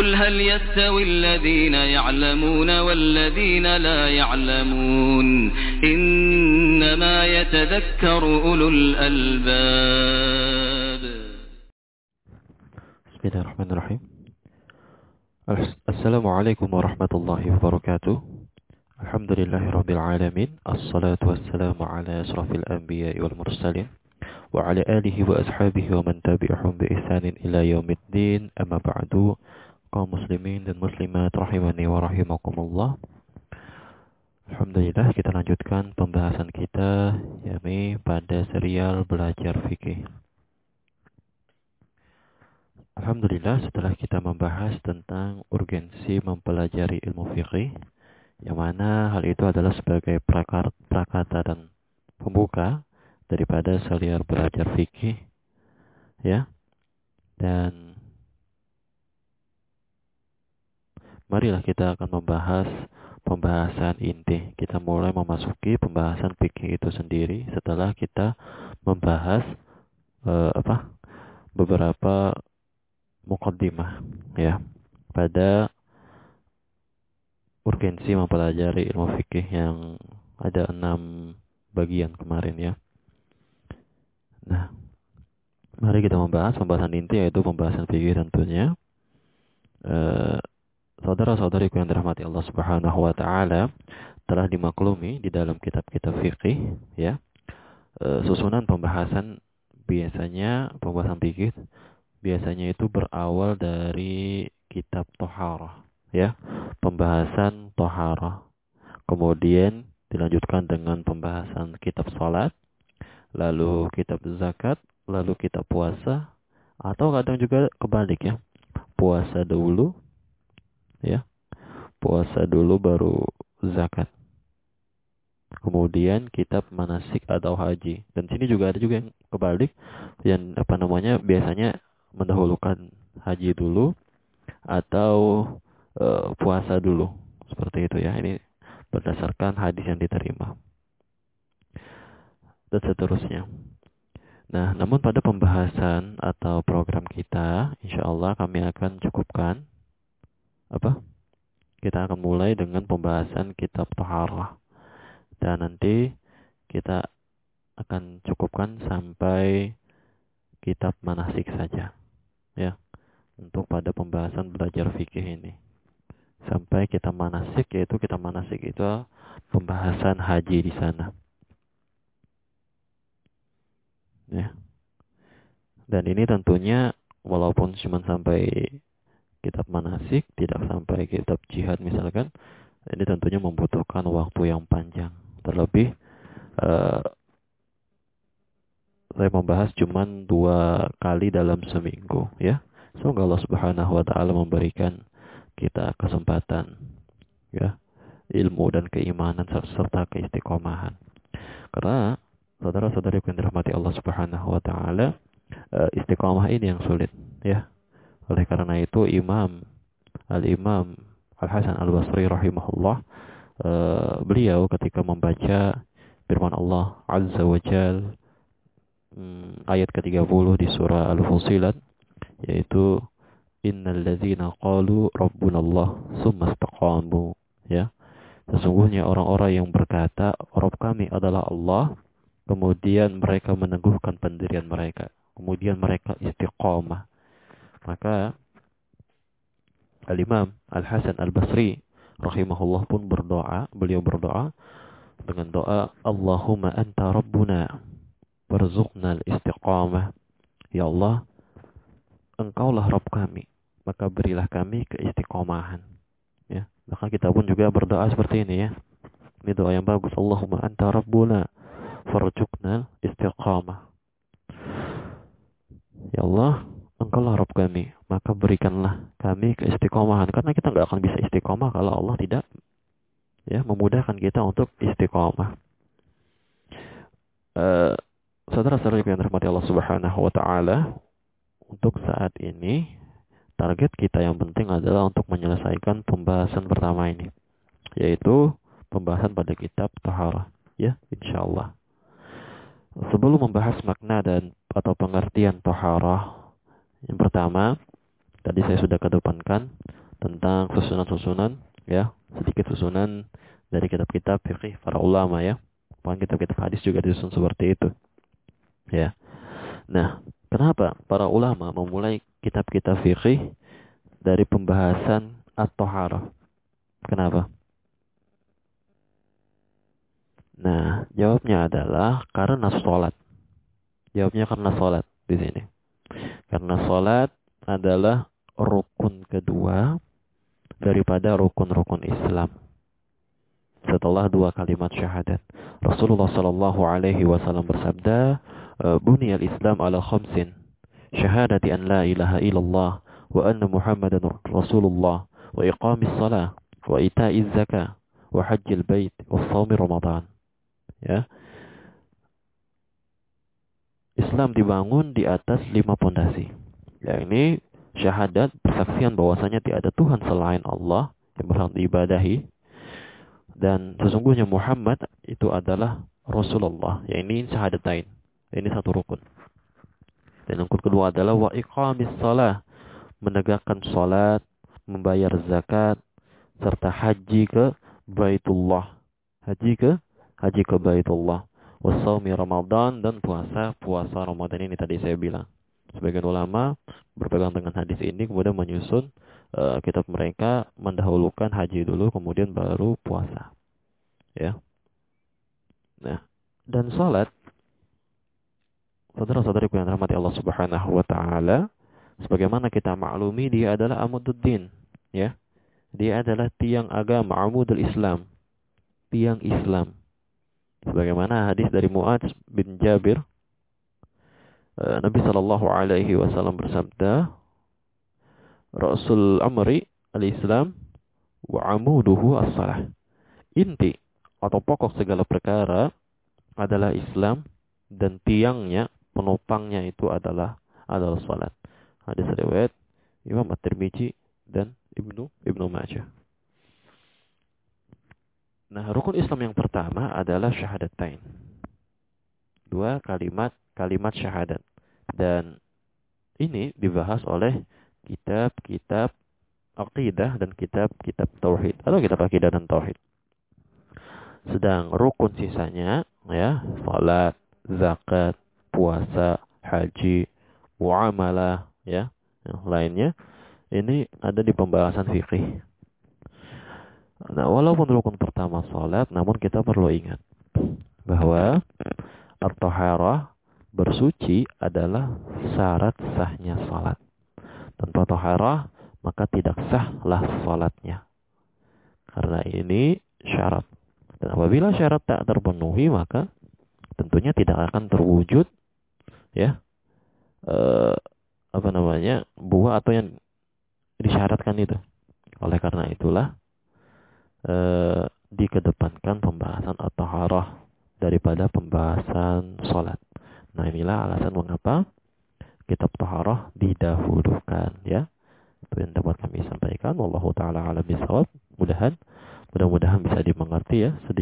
قل هل يستوي الذين يعلمون والذين لا يعلمون إنما يتذكر أولو الألباب. بسم الله الرحمن الرحيم. السلام عليكم ورحمة الله وبركاته. الحمد لله رب العالمين. الصلاة والسلام على أشرف الأنبياء والمرسلين وعلى آله وأصحابه ومن تبعهم بإحسان إلى يوم الدين. أما بعد kaum muslimin dan muslimat rahimani wa rahimakumullah. Alhamdulillah kita lanjutkan pembahasan kita yakni pada serial belajar fikih. Alhamdulillah setelah kita membahas tentang urgensi mempelajari ilmu fikih yang mana hal itu adalah sebagai prakata dan pembuka daripada serial belajar fikih ya. Dan marilah kita akan membahas pembahasan inti. Kita mulai memasuki pembahasan fikih itu sendiri setelah kita membahas uh, apa beberapa mukaddimah ya pada urgensi mempelajari ilmu fikih yang ada enam bagian kemarin ya. Nah, mari kita membahas pembahasan inti yaitu pembahasan fikih tentunya. Uh, saudara-saudariku yang dirahmati Allah Subhanahu wa taala telah dimaklumi di dalam kitab-kitab fikih ya. E, susunan pembahasan biasanya pembahasan fikih biasanya itu berawal dari kitab toharah ya. Pembahasan toharah. Kemudian dilanjutkan dengan pembahasan kitab salat, lalu kitab zakat, lalu kitab puasa atau kadang juga kebalik ya. Puasa dulu, ya. Puasa dulu baru zakat. Kemudian kitab manasik atau haji. Dan sini juga ada juga yang kebalik yang apa namanya biasanya mendahulukan haji dulu atau e, puasa dulu. Seperti itu ya. Ini berdasarkan hadis yang diterima. Dan seterusnya. Nah, namun pada pembahasan atau program kita, insya Allah kami akan cukupkan apa? Kita akan mulai dengan pembahasan kitab Taharah. Dan nanti kita akan cukupkan sampai kitab manasik saja. Ya. Untuk pada pembahasan belajar fikih ini. Sampai kita manasik yaitu kita manasik itu pembahasan haji di sana. Ya. Dan ini tentunya walaupun cuma sampai kitab manasik, tidak sampai kitab jihad misalkan, ini tentunya membutuhkan waktu yang panjang. Terlebih uh, saya membahas cuma dua kali dalam seminggu, ya. Semoga Allah Subhanahu Wa Taala memberikan kita kesempatan, ya, ilmu dan keimanan serta keistiqomahan. Karena saudara-saudari yang dirahmati Allah Subhanahu Wa Taala, uh, istiqomah ini yang sulit, ya oleh karena itu Imam Al-Imam Al-Hasan Al-Basri rahimahullah uh, beliau ketika membaca firman Allah Azza wa Jal um, ayat ke-30 di surah Al-Fusilat yaitu innal ladzina qalu rabbuna Allah summa istaqamu ya. Sesungguhnya orang-orang yang berkata Rabb kami adalah Allah kemudian mereka meneguhkan pendirian mereka. Kemudian mereka istiqamah maka Al-Imam Al-Hasan Al-Basri rahimahullah pun berdoa, beliau berdoa dengan doa Allahumma anta rabbuna warzuqna al-istiqamah. Ya Allah, engkaulah Rabb kami, maka berilah kami keistiqomahan. Ya, maka kita pun juga berdoa seperti ini ya. Ini doa yang bagus. Allahumma anta rabbuna farzuqna istiqamah. Ya Allah, engkaulah Rabb kami, maka berikanlah kami keistiqomahan. Karena kita nggak akan bisa istiqomah kalau Allah tidak ya memudahkan kita untuk istiqomah. Uh, Saudara-saudara yang dirahmati Allah Subhanahu wa taala, untuk saat ini target kita yang penting adalah untuk menyelesaikan pembahasan pertama ini, yaitu pembahasan pada kitab Taharah, ya, insyaallah. Sebelum membahas makna dan atau pengertian Taharah yang pertama, Tadi saya sudah kedepankan tentang susunan-susunan ya, sedikit susunan dari kitab-kitab fikih para ulama ya. Bahkan kitab-kitab hadis juga disusun seperti itu. Ya. Nah, kenapa para ulama memulai kitab-kitab fikih dari pembahasan at-taharah? Kenapa? Nah, jawabnya adalah karena sholat. Jawabnya karena sholat di sini. Karena sholat adalah rukun kedua daripada rukun-rukun Islam. Setelah dua kalimat syahadat, Rasulullah Shallallahu Alaihi Wasallam bersabda, "Buni al-Islam ala khamsin, syahadati an la ilaha illallah, wa anna Muhammadan Rasulullah, wa iqamis salah, wa ita'iz zakah, wa hajjil bait, wa sawmi Ramadan." Ya, Islam dibangun di atas lima pondasi. Ya, ini syahadat persaksian bahwasanya tidak ada Tuhan selain Allah yang berhak diibadahi dan sesungguhnya Muhammad itu adalah Rasulullah. Ya ini syahadatain. Ini satu rukun. Dan rukun kedua adalah wa iqamis salah, menegakkan salat, membayar zakat serta haji ke Baitullah. Haji ke haji ke Baitullah wasaumi Ramadan dan puasa puasa Ramadan ini tadi saya bilang. Sebagian ulama berpegang dengan hadis ini kemudian menyusun uh, kitab mereka mendahulukan haji dulu kemudian baru puasa. Ya. Nah, dan salat Saudara-saudariku yang rahmati Allah Subhanahu wa taala, sebagaimana kita maklumi dia adalah amududdin, ya. Dia adalah tiang agama, amudul Islam. Tiang Islam. Sebagaimana hadis dari Mu'adz bin Jabir, eh, Nabi Shallallahu Alaihi Wasallam bersabda, Rasul Amri al-Islam wa amuduhu as-salah. Inti atau pokok segala perkara adalah Islam dan tiangnya, penopangnya itu adalah adalah salat. Hadis riwayat Imam At-Tirmizi dan Ibnu Ibnu Majah. Nah, rukun Islam yang pertama adalah syahadatain. Dua kalimat kalimat syahadat. Dan ini dibahas oleh kitab-kitab akidah dan kitab-kitab tauhid atau kitab akidah dan tauhid. Sedang rukun sisanya ya, salat, zakat, puasa, haji, muamalah ya, yang lainnya ini ada di pembahasan fikih Nah, walaupun rukun pertama salat, namun kita perlu ingat bahwa at-taharah bersuci adalah syarat sahnya salat. Tanpa taharah, maka tidak sahlah salatnya. Karena ini syarat. Dan apabila syarat tak terpenuhi, maka tentunya tidak akan terwujud ya eh, apa namanya buah atau yang disyaratkan itu. Oleh karena itulah eh, dikedepankan pembahasan at-taharah daripada pembahasan sholat. Nah inilah alasan mengapa kitab taharah didahulukan ya. Itu yang dapat kami sampaikan. Wallahu taala alam. Mudahan mudah-mudahan bisa dimengerti ya sedikit